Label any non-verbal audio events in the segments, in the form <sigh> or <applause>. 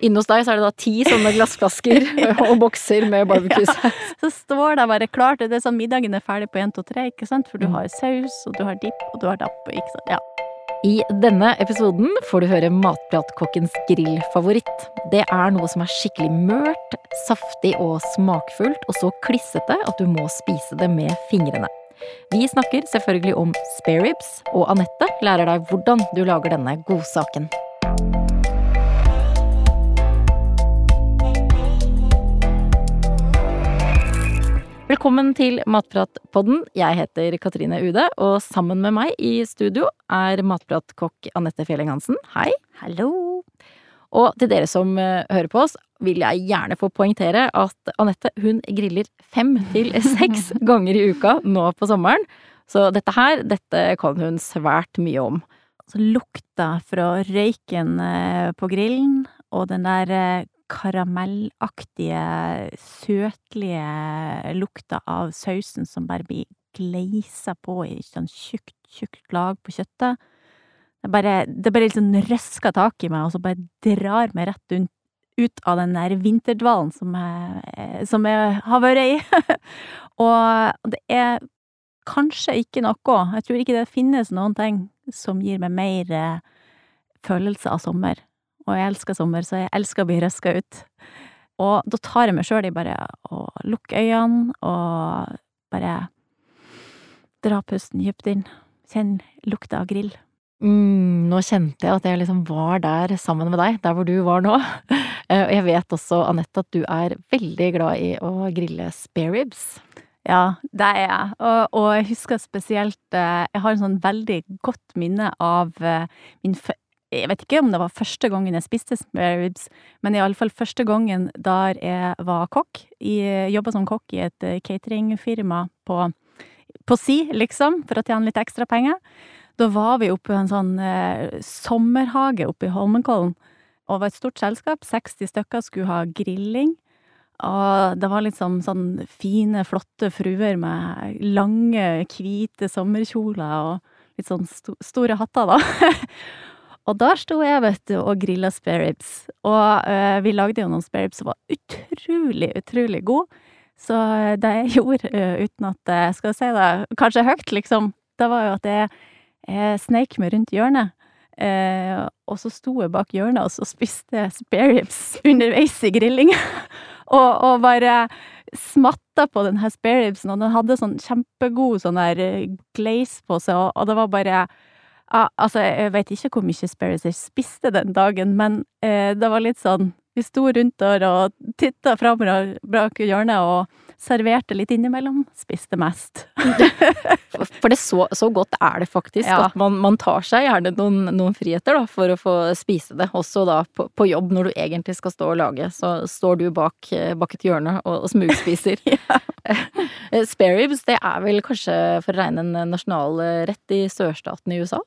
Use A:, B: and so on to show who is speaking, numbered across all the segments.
A: Inne hos deg så er det da ti sånne glassflasker <laughs> og bokser med barbecue-saus.
B: Ja, så står det bare klart. Det er sånn middagen er ferdig på én, to, tre, ikke sant? For du
A: Mm.
B: har saus, og du har dipp, og du har dapp, ikke sant. Ja.
A: I denne episoden får du høre matpratkokkens grillfavoritt. Det er noe som er skikkelig mørt, saftig og smakfullt, og så klissete at du må spise det med fingrene. Vi snakker selvfølgelig om spareribs, og Anette lærer deg hvordan du lager denne godsaken. Velkommen til Matpratpodden. Jeg heter Katrine Ude, og sammen med meg i studio er matpratkokk Anette Fjelleng Hansen. Hei.
B: Hallo!
A: Og til dere som eh, hører på oss, vil jeg gjerne få poengtere at Anette hun griller fem til <laughs> seks ganger i uka nå på sommeren. Så dette her, dette kan hun svært mye om.
B: Så lukta fra røyken eh, på grillen, og den der eh, karamellaktige, søtlige lukta av sausen som bare blir gleisa på i sånn tjukt, tjukt lag på kjøttet. Det bare, det bare liksom røsker tak i meg, og så bare drar meg rett ut, ut av den der vinterdvalen som jeg, som jeg har vært i. <laughs> og det er kanskje ikke noe, jeg tror ikke det finnes noen ting som gir meg mer eh, følelse av sommer. Og jeg elsker sommer, så jeg elsker å bli røska ut. Og da tar jeg meg sjøl i bare å lukke øynene og bare dra pusten dypt inn. Kjenn lukta av grill.
A: Mm, nå kjente jeg at jeg liksom var der sammen med deg, der hvor du var nå. <laughs> Eh, Og jeg vet også, Anette, at du er veldig glad i å grille spareribs.
B: Ja, det er jeg. Og, og jeg husker spesielt eh, Jeg har en sånn veldig godt minne av eh, min Jeg vet ikke om det var første gangen jeg spiste spare ribs, men iallfall første gangen der jeg var kokk. Jobba som kokk i et eh, cateringfirma på, på si, liksom, for å tjene litt ekstra penger. Da var vi oppe i en sånn eh, sommerhage oppe i Holmenkollen. Og det var et stort selskap. 60 stykker skulle ha grilling. Og det var liksom sånn fine, flotte fruer med lange, hvite sommerkjoler og litt sånn sto store hatter, da. <laughs> og der sto jeg, vet du, og grilla spareribs. Og eh, vi lagde jo noen spareribs som var utrolig, utrolig gode. Så eh, det jeg <laughs> gjorde, eh, uten at jeg skal si det kanskje høyt, liksom, det var jo at jeg, jeg sneik meg rundt hjørnet. Eh, og så sto jeg bak hjørnet og så spiste spareribs <laughs> underveis i grillinga. <laughs> og, og bare smatta på den her spareribsen, og den hadde sånn kjempegod sånn der glaze på seg, og, og det var bare ja, altså, jeg vet ikke hvor mye Sparrows jeg spiste den dagen, men eh, det var litt sånn Vi sto rundt der og titta fram bak hjørnet og serverte litt innimellom. Spiste mest. <laughs>
A: For det så, så godt er det faktisk,
B: Ja.
A: at man, man tar seg gjerne noen, noen friheter da, for å få spise det. Også da på, på jobb, når du egentlig skal stå og lage, så står du bak, eh, bak et hjørne og, og smugspiser. <laughs> <laughs> Eh, Spareribs, det er vel kanskje for å regne en nasjonal eh, rett i sørstaten i USA?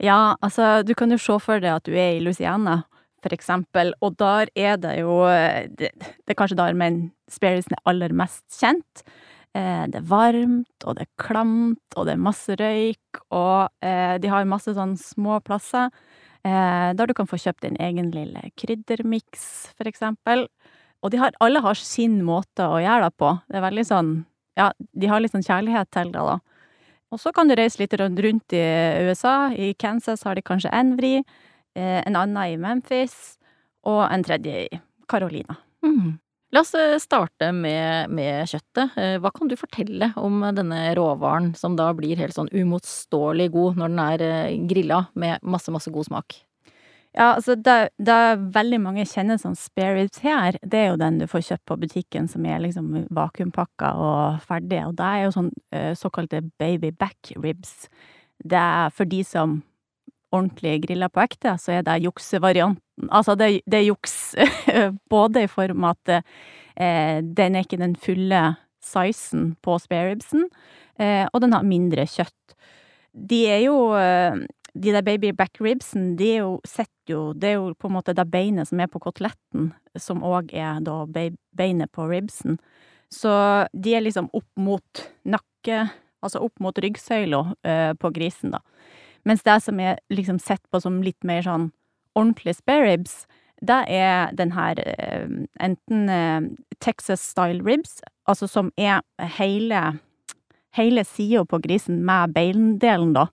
B: Ja, altså, du kan jo se for deg at du er i Louisiana, for eksempel, og der er det jo Det, det er kanskje der men spareribsen er aller mest kjent. Eh, det er varmt, og det er klamt, og det er masse røyk, og eh, de har masse sånn små plasser eh, der du kan få kjøpt din egen lille kryddermiks, for eksempel. Og har, alle har sin måte å gjøre det på. Det er veldig sånn Ja, de har litt sånn kjærlighet til det, da. Og så kan du reise litt rundt i USA. I Kansas har de kanskje en vri, eh, en annen i Memphis, og en tredje i Carolina.
A: Mm. La oss eh, starte med, med kjøttet. Eh, Hva kan du fortelle om denne råvaren som da blir helt sånn umotståelig god når den er grilla med masse, masse god smak?
B: Ja, altså det, det veldig mange kjenner som spare ribs her, det er jo den du får kjøpt på butikken som er liksom vakuumpakka og ferdig, og det er jo sånn eh, såkalte baby back ribs. Det er for de som ordentlig griller på ekte, så er det juksevarianten. Altså, det, det er juks <laughs> både i form av at eh, den er ikke den fulle sizen på spare ribsen, eh, og den har mindre kjøtt. De er jo eh, De der baby back ribsen, de er jo sett jo Det er jo på en måte det beinet som er på koteletten, som òg er da beinet på ribsen. Så de er liksom opp mot nakke, altså opp mot ryggsøyla eh, på grisen, da. Mens det som er liksom sett på som litt mer sånn ordentlig spare ribs, det er den her eh, enten eh, Texas style ribs, altså som er hele hele sida på grisen med beindelen, da.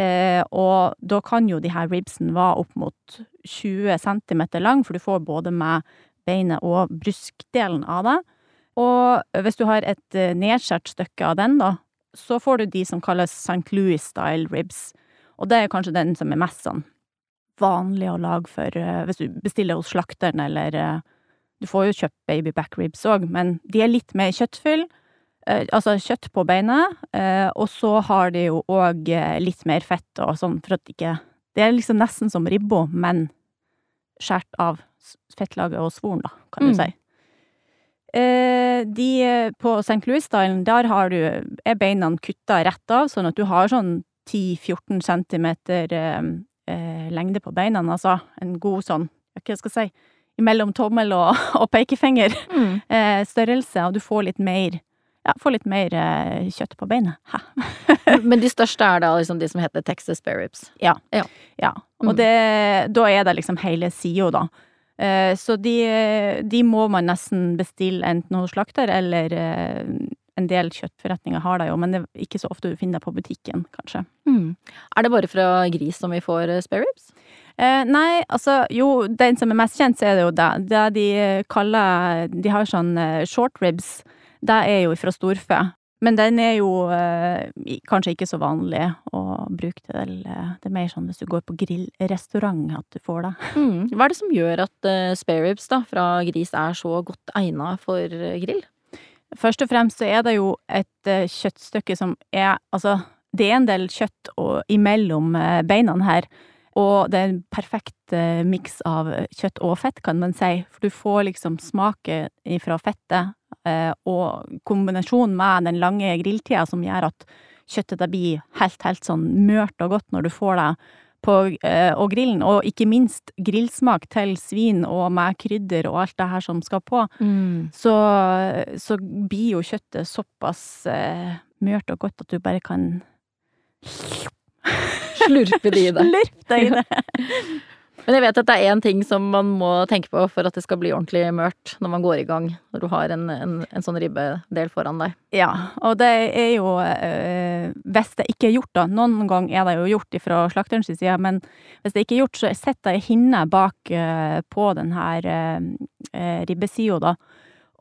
B: Eh, og da kan jo de her ribsen være opp mot 20 centimeter lang, for du får både med beinet og bruskdelen av det. Og hvis du har et eh, nedskjært stykke av den, da, så får du de som kalles St. Louis style ribs. Og det er kanskje den som er mest sånn vanlig å lage for uh, hvis du bestiller hos slakteren, eller uh, Du får jo kjøpt baby back ribs òg, men de er litt mer kjøttfyll. Uh, altså kjøtt på beinet, og så har de jo òg litt mer fett og sånn, for at ikke Det er liksom nesten som ribbo, men skåret av fettlaget og svoren, da, kan du mm. si. De på St. Louis-stylen, der har du, er beina kutta rett av, sånn at du har sånn 10-14 centimeter eh, lengde på beina, altså en god sånn, hva skal jeg si, mellom tommel og, <laughs> og pekefinger mm. eh, og du får litt mer ja, få litt mer eh, kjøtt på beinet. <laughs>
A: Men de største er da liksom de som heter Texas Spare Ribs?
B: Ja. ja. ja. Og mm. det, da er det liksom hele sida, da. Eh, så de, de, må man nesten bestille enten hos slakter eller eh, en del kjøttforretninger har det jo, men det er ikke så ofte du finner det på butikken, kanskje. Mm.
A: Er det bare fra gris som vi får spare ribs?
B: Eh, nei, altså jo, den som er mest kjent, så er det jo det. Det de kaller De har sånn eh, short ribs. Det er jo fra storfe. Men den er jo eh, kanskje ikke så vanlig å bruke til eh, Det er mer sånn hvis du går på grillrestaurant at du får det.
A: Mm. Hva er det som gjør at eh, spare ribs fra gris er så godt egna for grill?
B: Først og fremst så er det jo et eh, kjøttstykke som er Altså, det er en del kjøtt og, imellom uh, beina her, og det er en perfekt uh, miks av kjøtt og fett, kan man si, for du får liksom smaken fra fettet, og kombinasjonen med den lange grilltida som gjør at kjøttet blir helt, helt sånn mørt og godt når du får det på, eh, og grillen, og ikke minst grillsmak til svin og med krydder og alt det her som skal på, mm. så, så, blir jo kjøttet såpass eh, mørt og godt at du bare kan
A: Slurpe det i det.
B: Slurp det i det.
A: Men jeg vet at det er én ting som man må tenke på for at det skal bli ordentlig mørkt når man går i gang, når du har en, en, en sånn ribbedel foran deg.
B: Ja, og det er jo øh, Hvis det ikke er gjort, da. Noen gang er det jo gjort fra slakterens side, men hvis det ikke er gjort, så sitter ei hinne bak øh, på den her øh, ribbesida, da.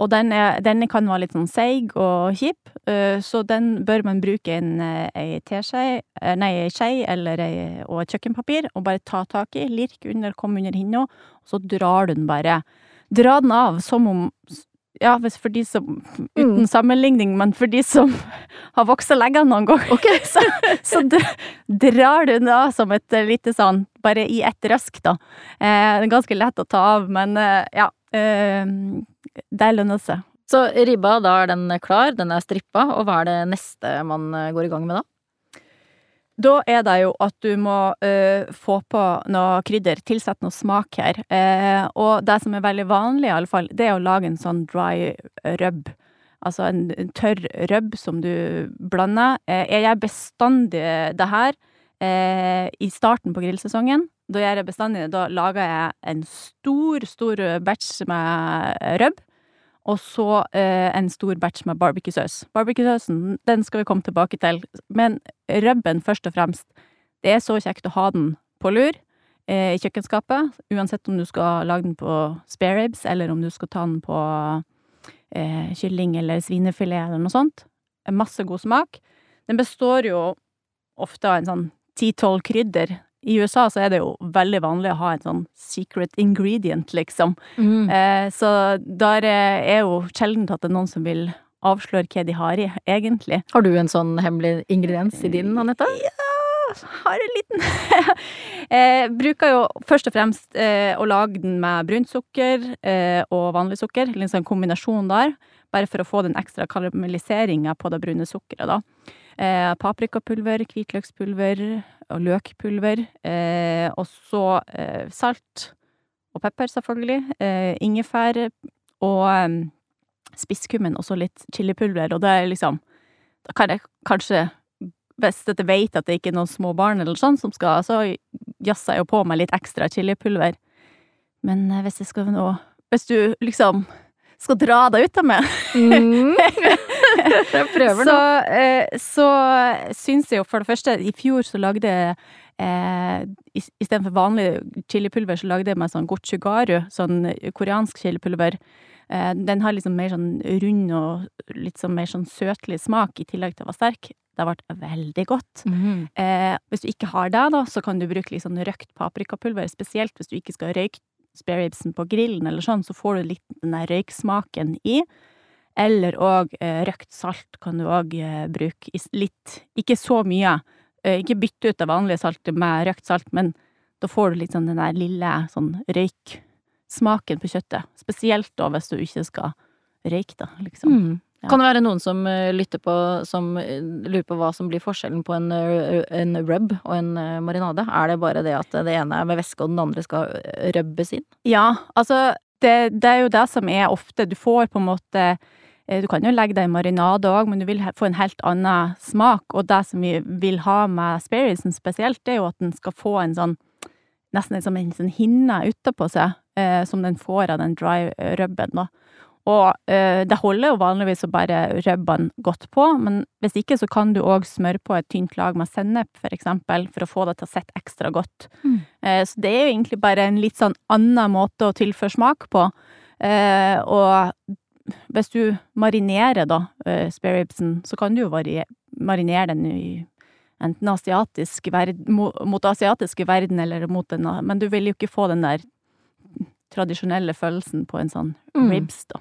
B: Og den, er, den, kan være litt sånn seig og kjip, eh, så den bør man bruke en, eh, ei teskje, eh, nei, ei skje eller ei, og et kjøkkenpapir, og bare ta tak i, lirk under, kom under hinna, og så drar du den bare. Dra den av som om ja, for de som Uten mm. sammenligning, men for de som <laughs> har voksa leggene noen gang, okay. <laughs> så, så drar du den av som et lite sånn Bare i ett røsk, da. Eh, det er ganske lett å ta av, men ja. Eh, det lønner seg.
A: Så ribba, da er den klar, den er strippa, og hva er det neste man eh, går i gang med da?
B: Da er det jo at du må uh, få på noe krydder, tilsette noe smak her. Uh, og det som er veldig vanlig, i alle fall, det er å lage en sånn dry rub. Altså en, en tørr rub som du blander. Uh, jeg gjør bestandig det her i starten på grillsesongen. Da gjør jeg bestandig Da lager jeg en stor, stor batch med røbb. Og så eh, en stor batch med barbecuesaus. Barbecuesausen, den skal vi komme tilbake til. Men røbben, først og fremst. Det er så kjekt å ha den på lur eh, i kjøkkenskapet. Uansett om du skal lage den på spare ribs, eller om du skal ta den på eh, kylling eller svinefilet eller noe sånt. Masse god smak. Den består jo ofte av en sånn ti-tolv krydder i USA så er det jo veldig vanlig å ha en sånn secret ingredient, liksom. Mm. Eh, så der er jo sjelden at det er noen som vil avsløre hva de har i, egentlig.
A: Har du en sånn hemmelig ingrediens i din, Anette?
B: Ja, har en liten <laughs> eh, Bruker jo først og fremst eh, å lage den med brunt sukker eh, og vanlig sukker. En sånn kombinasjon der. Bare for å få den ekstra karamelliseringa på det brune sukkeret, da. Eh, paprikapulver, hvitløkspulver, og løkpulver. Eh, og så eh, salt og pepper, selvfølgelig. Eh, ingefær og eh, spisskummen og så litt chilipulver. Og det er liksom Da kan jeg kanskje, hvis jeg vet at det ikke er noen små barn eller sånn som skal, så jazzer jeg jo på meg litt ekstra chilipulver. Men eh, hvis jeg skal nå Hvis du liksom skal dra deg ut av meg
A: Mm. <laughs> <laughs> <laughs> Jeg prøver nå.
B: Så, så syns jeg jo for det første I fjor så lagde jeg eh, Istedenfor vanlig chilipulver, så lagde jeg meg sånn gochugaru, sånn koreansk chilipulver. Eh, den har liksom mer sånn rund og litt sånn mer sånn søtlig smak, i tillegg til å være sterk. Det har vært veldig godt.
A: Mhm.
B: Eh, hvis du ikke har det, da, så kan du bruke litt sånn røkt paprikapulver, spesielt hvis du ikke skal røyke spareribsen på grillen eller sånn, så får du litt den der røyksmaken i. Eller òg eh, røkt salt kan du òg eh, bruke litt, ikke så mye. Eh, ikke bytte ut det vanlige saltet med røkt salt, men da får du litt sånn den der lille sånn røyksmaken på kjøttet. Spesielt da hvis du ikke skal røyke da, liksom.
A: Mm.
B: Ja.
A: Kan det være noen som lytter på, som lurer på hva som blir forskjellen på en, en rub og en marinade? Er det bare det at det ene er med væske og den andre skal rubbes inn?
B: Ja, altså det, det er jo det som er ofte Du får på en måte Du kan jo legge det i marinade òg, men du vil få en helt annen smak. Og det som vi vil ha med spareribsen spesielt, det er jo at den skal få en sånn Nesten som en sånn hinne utapå seg, eh, som den får av den dry eh, rubben, da. Og eh, det holder jo vanligvis å bare rubben godt på, men hvis ikke så kan du òg smøre på et tynt lag med sennep, for eksempel, for å få det til å sitte ekstra godt.
A: Mm.
B: Eh, så det er jo egentlig bare en litt sånn annen måte å tilføre smak på. Eh, og hvis du marinerer da eh, spareribsen, så kan du jo marinere den i enten asiatisk verden, mot asiatiske verden eller mot den, men du vil jo ikke få den der tradisjonelle følelsen på en sånn
A: Mm.
B: ribs, da.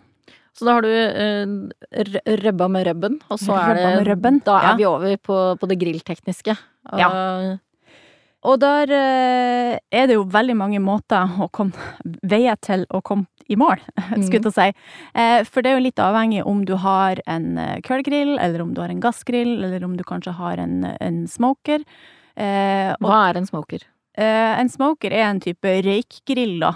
A: Så da har du uh, røbba med røbben, og så er det Da er
B: ja.
A: vi over på, på det grilltekniske.
B: Ja. Og der eh, er det jo veldig mange måter å komme veier til å komme i mål, <laughs> skulle jeg si. Eh, for det er jo litt avhengig om du har en eh, kullgrill, eller om du har en gassgrill, eller om du kanskje har en, en smoker. Eh, og
A: Hva er en smoker?
B: Eh, en smoker er en type røykgrill, da,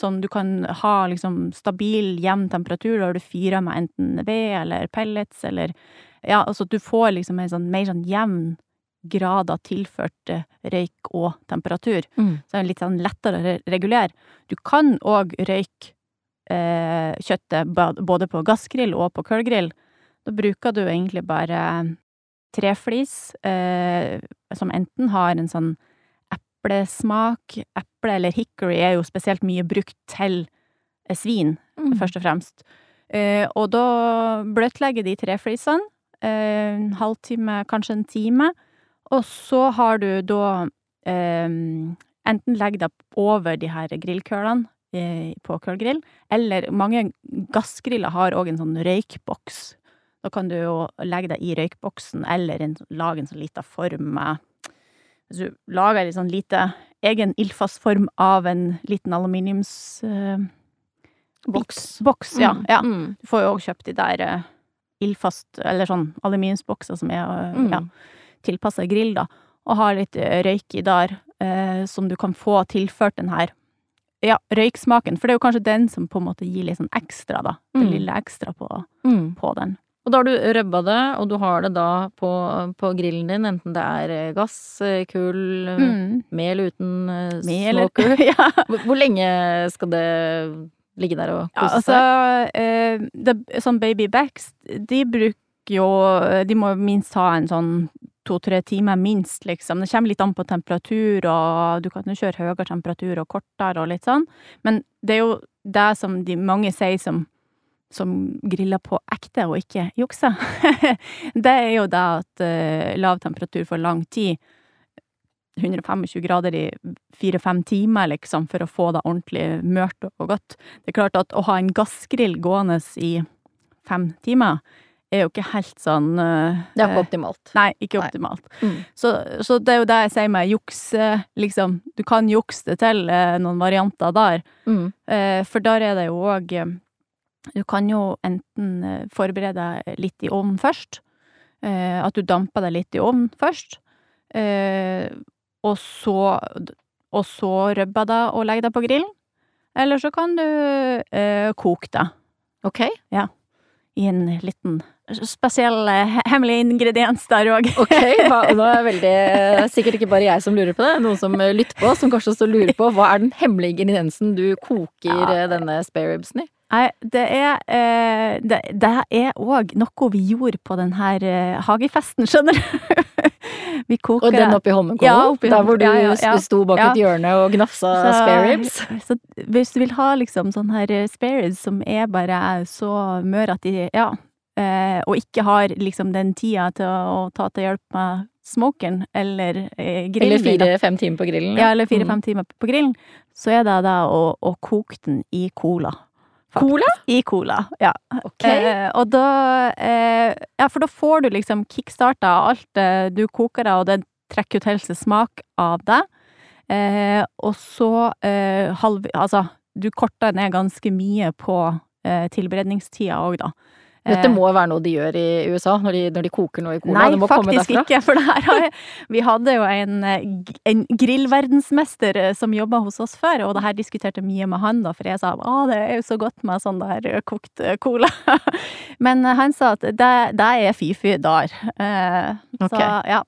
B: som du kan ha liksom stabil, jevn temperatur, der du fyrer med enten ved eller pellets, eller Ja, altså du får liksom en sånn mer sånn jevn grad av tilført eh, røyk og temperatur.
A: Mm.
B: Så det er litt sånn lettere å re- regulere. Du kan òg røyke eh, kjøttet både på gassgrill og på kullgrill. Da bruker du egentlig bare treflis, eh, som enten har en sånn eplesmak. Eple eller hickory er jo spesielt mye brukt til eh, svin,
A: Mm.
B: først og fremst. Eh, og da bløtlegger de treflisene eh, en halvtime, kanskje en time. Og så har du da eh, enten legg deg over de her grillkølene eh, på kullgrill, eller mange gassgriller har òg en sånn røykboks. Da kan du jo legge deg i røykboksen, eller en, lage en sånn lita form med Hvis du lager en sånn lite egen ildfast form av en liten aluminiums... Eh,
A: Boks.
B: Boks, ja.
A: Mm.
B: ja.
A: Mm.
B: Du får jo òg kjøpt de der eh, ildfast, eller sånn aluminiumsbokser som er eh,
A: Mm.
B: ja, tilpassa grill, da, og har litt eh, røyk i der, eh, som du kan få tilført den her ja, røyksmaken, for det er jo kanskje den som på en måte gir litt sånn ekstra, da. Det
A: Mm.
B: lille ekstra på,
A: Mm.
B: på den.
A: Og da har du røbba det, og du har det da på, på grillen din, enten det er eh, gass, eh, kull,
B: Mm.
A: mel uten
B: slåkull.
A: Smoker. <laughs>
B: ja.
A: Hvor, hvor lenge skal det ligge der og
B: ja, altså, eh, det, sånn baby backs, de bruker jo De må minst ha en sånn to-tre timer, minst, liksom. Det kommer litt an på temperatur, og du kan jo kjøre høyere temperatur og kortere og litt sånn. Men det er jo det som de mange sier som, som griller på ekte og ikke jukser. <laughs> det er jo det at uh, lav temperatur for lang tid 125 grader i fire-fem timer, liksom, for å få det ordentlig mørt og godt. Det er klart at å ha en gassgrill gående i fem timer er jo ikke helt sånn eh,
A: Det er ikke optimalt.
B: Nei, ikke
A: Nei.
B: optimalt.
A: Mm.
B: Så, så det er jo det jeg sier med juks, eh, liksom. Du kan jukse det til eh, noen varianter der.
A: Mm.
B: For der er det jo òg Du kan jo enten forberede deg litt i ovnen først. At du damper deg litt i ovnen først. Og så Og så rubber deg og legger deg på grillen. Eller så kan du koke deg.
A: Ok.
B: I en liten spesiell eh, hemmelig ingrediens der òg.
A: Ok, <laughs> nå er det veldig Sikkert ikke bare jeg som lurer på det, noen som eh, lytter på, som kanskje også lurer på hva er den hemmelige ingrediensen du koker
B: Ja.
A: eh, denne spareribsen i?
B: Nei, det er eh, det, det er òg noe vi gjorde på den her eh, hagefesten, skjønner du. Vi koker
A: Og den oppi Holmenkollen?
B: Ja, oppi
A: der hvor du
B: ja, ja, ja.
A: sto bak et hjørne og gnafsa
B: Så-
A: spareribs? <laughs>
B: Så hvis du vil ha liksom sånn her spare spareribs som er bare så møre at de Ja. Eh, og ikke har liksom den tida til å, å ta til hjelp med smokeren eller eh, grillen.
A: Eller fire-fem timer på grillen?
B: Ja, eller fire-fem
A: Mm.
B: timer på grillen. Så er det da å, å koke den i cola.
A: Cola?
B: I cola, ja.
A: Okay.
B: Eh, og da eh, Ja, for da får du liksom kickstarta alt eh, du koker av, og det trekker ut til smak av det. Eh, og så eh, halv... Altså, du korter ned ganske mye på eh, tilberedningstida òg, da.
A: Dette
B: Eh,
A: må være noe de gjør i USA, når de, når de koker noe i cola.
B: Nei,
A: må
B: faktisk ikke, for det her Vi hadde jo en, eh, en grillverdensmester eh, som jobba hos oss før, og det her diskuterte mye med han, da, for jeg sa å, det er jo så godt med sånn der kokt cola. <laughs> Men han sa at det, det er fy-fy der. Så okay. Ja.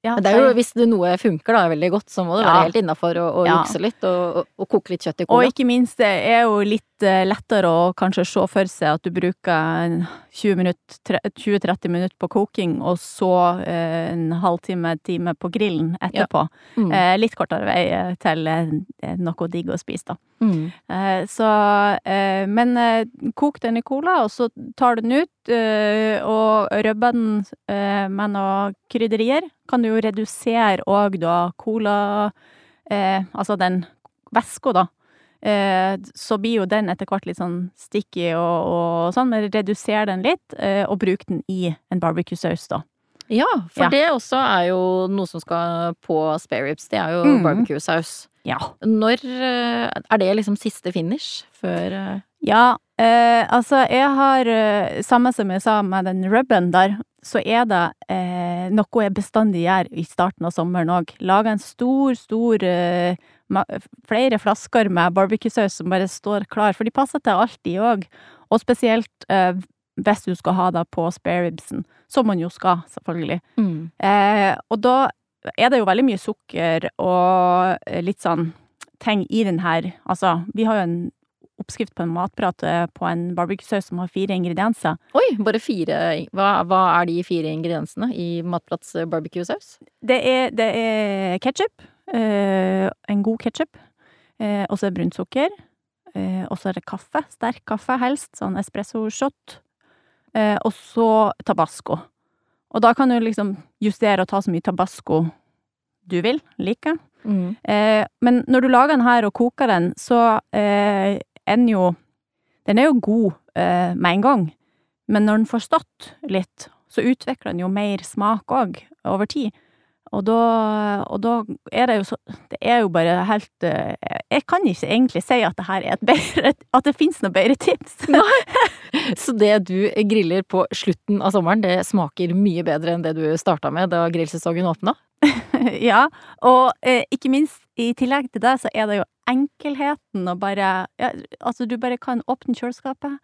B: ja
A: Men det er jo, hvis det noe funker da veldig godt, så må det
B: Ja.
A: være helt innafor å, å
B: Ja.
A: jukse litt og, og, og koke litt kjøtt i
B: Og ikke minst, det er jo litt eh, lettere å kanskje se for seg at du bruker 20 minutt- tre- 20-30 minutter på koking, og så eh, en halvtime, time på grillen etterpå.
A: Mm.
B: Eh, litt kortere vei til noe digg å spise, da.
A: Mm.
B: Så Men kok den i cola, og så tar du den ut og rubber den med noe krydderier. Kan du jo redusere òg da cola Altså den væska, da. Eh, så blir jo den etter hvert litt sånn sticky og, og sånn, men reduser den litt, eh, og bruk den i en barbecue-saus, da.
A: Ja, for
B: Ja.
A: det også er jo noe som skal på spareribs. Det er jo
B: mm.
A: barbecue-saus.
B: Ja.
A: Når eh, Er det liksom siste finish før
B: Ja, eh, altså jeg har Samme som jeg sa med den rubben der, så er det eh, noe jeg bestandig gjør i starten av sommeren òg. Lager en stor, stor eh, Flere flasker med barbecue-saus som bare står klar, for de passer til alt, de òg. Og spesielt eh, hvis du skal ha det på spareribsen, som man jo skal, selvfølgelig. Eh, og da er det jo veldig mye sukker og eh, litt sånn ting i den her Altså, vi har jo en oppskrift på en matprat eh, på en barbecue-saus som har fire ingredienser.
A: Oi, bare fire hva, hva er de fire ingrediensene i Matprats barbecuesaus? barbecue-saus? Det
B: er, det er ketsjup. Eh, en god ketsjup. Eh, og så er det brunt sukker. Eh, og så er det kaffe. Sterk kaffe, helst. Sånn espresso-shot. Eh, og så tabasco. Og da kan du liksom justere og ta så mye tabasco du vil, liker.
A: Mm.
B: Eh, men når du lager den her og koker den, så eh, den jo Den er jo god eh, med en gang, men når den får stått litt, så utvikler den jo mer smak òg, over tid. Og da, og da er det jo så Det er jo bare helt eh, Jeg kan ikke egentlig si at det her er et bedre At det fins noe bedre tips. <laughs>
A: Så det du griller på slutten av sommeren, det smaker mye bedre enn det du starta med da grillsesongen åpna? <laughs>
B: ja, og eh, ikke minst i tillegg til det, så er det jo enkelheten å bare ja, Altså, du bare kan åpne kjøleskapet,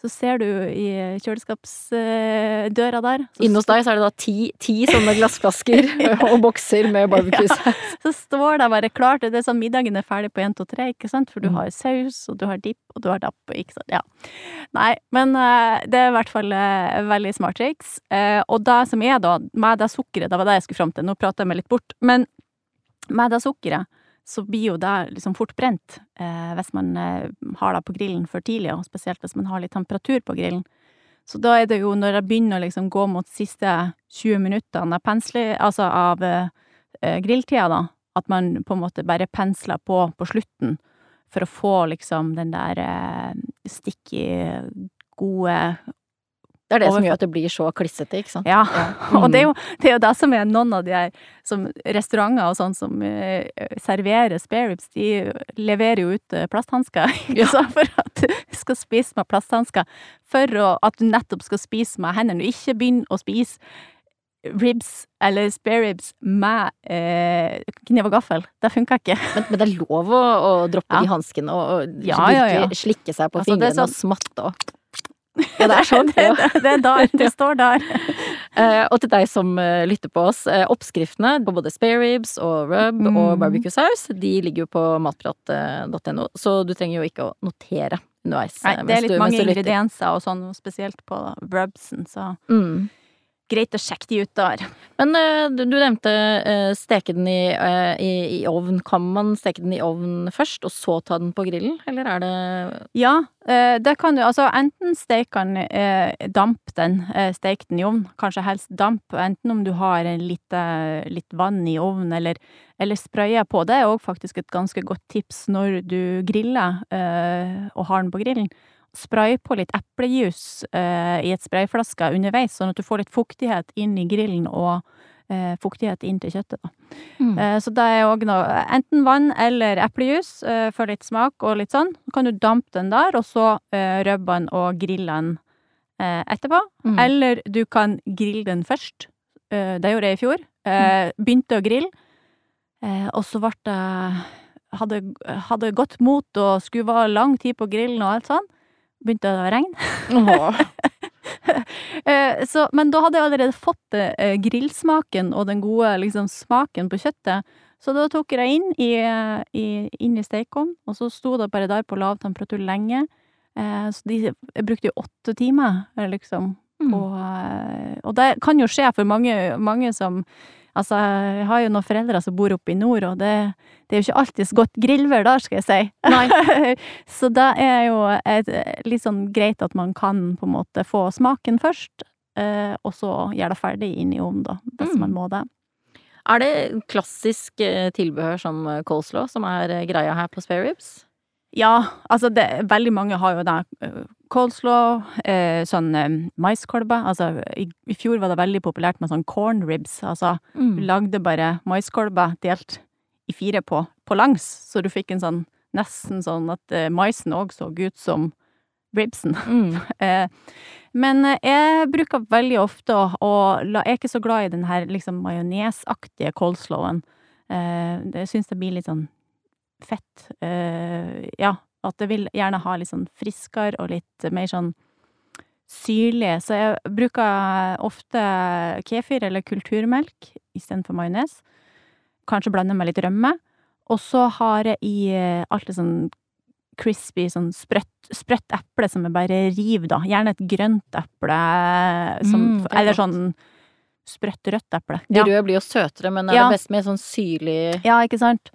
B: så ser du i kjøleskapsdøra der
A: Inne hos deg så er det da ti, ti sånne glassflasker <laughs> og bokser med barbecue-saus. <laughs>
B: Så står det bare klart, det er sånn middagen er ferdig på 1, 2, 3, ikke sant? For du
A: Mm.
B: har saus, og du har dipp, og du har dapp, ikke sant? Ja. Nei, men eh, det er i hvert fall eh, veldig smart triks. Eh, og det som er da, med det sukkeret, det var det jeg skulle fram til, nå prater jeg meg litt bort, men med det sukkeret, så blir jo det liksom fort brent eh, hvis man eh, har det på grillen for tidlig, og spesielt hvis man har litt temperatur på grillen. Så da er det jo når det begynner å liksom gå mot siste 20 minuttene av pensli, altså av eh, grilltida, da, at man på en måte bare pensler på på slutten for å få liksom den der eh, sticky, gode
A: Det er det som gjør at det blir så klissete, ikke sant?
B: Ja.
A: Mm. <laughs>
B: Og det er, jo, det er jo det som er noen av de her som restauranter og sånn som uh, serverer spareribs, de leverer jo ut eh, plasthansker, <laughs> ikke sant, for at du skal spise med plasthansker. For å, at du nettopp skal spise med hendene, og ikke begynne å spise ribs eller spareribs med eh, kniv og gaffel. Det funker ikke.
A: Men, men det er lov å, å droppe
B: Ja.
A: de hanskene og, og
B: Ja, ja, ja.
A: slikke seg på
B: Altså, fingrene
A: fingrene og
B: sånn-
A: smatte og Ja, det er sånn. <laughs>
B: det, det, det er der. <laughs> Det står der.
A: uh, og til deg som uh, lytter på oss, uh, oppskriftene på både spareribs og rub og
B: Mm.
A: barbecue sauce, de ligger jo på matprat.no, så du trenger jo ikke å notere underveis.
B: Nei, det er litt
A: du-
B: mange ingredienser og sånn, spesielt på rubsen, så
A: Mm.
B: Greit å sjekke de ut der.
A: Men eh, du, nevnte eh, steke den i, eh, i, i ovn. Kan man steke den i ovn først, og så ta den på grillen, eller er det
B: Ja, det kan du. Altså enten steik den, damp den, steik den i ovn, kanskje helst damp, enten om du har litt, litt vann i ovnen eller, eller spraye på. Det er òg faktisk et ganske godt tips når du griller og har den på grillen. Spray på litt eplejus eh, i et sprayflaske underveis, sånn at du får litt fuktighet inn i grillen og eh, fuktighet inn til kjøttet. Da.
A: Mm.
B: Eh, Så det er òg noe Enten vann eller eplejus eh, for litt smak og litt sånn. Så kan du dampe den der, og så eh, rubbe den og grille den eh, etterpå.
A: Mm.
B: Eller du kan grille den først. Eh, Det gjorde jeg i fjor. Eh, Begynte å grille, eh, og så ble det hadde, hadde godt mot og skulle være lang tid på grillen og alt sånn. Begynte det å regne. <laughs> Eh, så, men da hadde jeg allerede fått eh, grillsmaken og den gode liksom, smaken på kjøttet. Så da tok jeg det inn i, i, inn i stekeovnen, og så sto det bare der på lav temperatur lenge. Eh, så de, jeg brukte jo åtte timer, liksom.
A: Mm.
B: Og, eh, og det kan jo skje for mange, mange som Altså, jeg har jo noen foreldre som bor oppe i nord, og det, det er jo ikke alltid så godt grillvær der, skal jeg si.
A: Nei. <laughs>
B: så det er jo et, litt sånn greit at man kan på en måte få smaken først, eh, og så gjøre det ferdig inn i ovnen, da, hvis
A: Mm.
B: man må det.
A: Er det klassisk eh, tilbehør som coleslaw som er eh, greia her på spare ribs?
B: Ja, altså det, veldig mange har jo da eh, coleslaw, eh, sånn eh, maiskolber. Altså i, i fjor var det veldig populært med sånn corn ribs. Altså du
A: Mm.
B: lagde bare maiskolber delt i fire på, på langs, så du fikk en sånn nesten sånn at eh, maisen òg så ut som ribsen.
A: Mm. <laughs>
B: Eh, men eh, jeg bruker veldig ofte å, Jeg er ikke så glad i den her liksom majonesaktige coleslawen. Eh, det- jeg syns det blir litt sånn fett. Eh, ja, at det vil gjerne ha litt sånn friskere og litt mer sånn syrlig. Så jeg bruker ofte kefir eller kulturmelk istedenfor majones. Kanskje blande med litt rømme. Og så har jeg i alt det sånn crispy, sånn sprøtt, sprøtt eple som jeg bare river, da. Gjerne et grønt eple, som,
A: Mm, er
B: eller sånn sprøtt rødt eple.
A: De
B: Ja.
A: røde blir jo søtere, men er
B: Ja.
A: det best med sånn syrlig
B: Ja, ikke sant?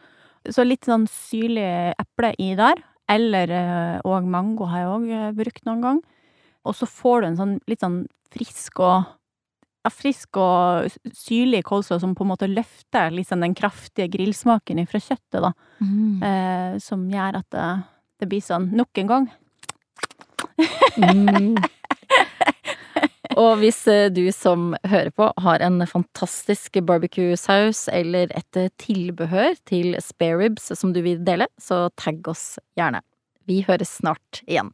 B: Så litt sånn syrlig eple i der. Eller òg mango har jeg òg brukt noen gang. Og så får du en sånn litt sånn frisk og ja, frisk og syrlig coleslaw som på en måte løfter sånn den kraftige grillsmaken fra kjøttet, da.
A: mm.
B: Eh, som gjør at det, det blir sånn nok en gang.
A: Mm. Og hvis eh, du som hører på har en fantastisk barbecue-saus eller et eh, tilbehør til spare ribs som du vil dele, så tagg oss gjerne. Vi høres snart igjen.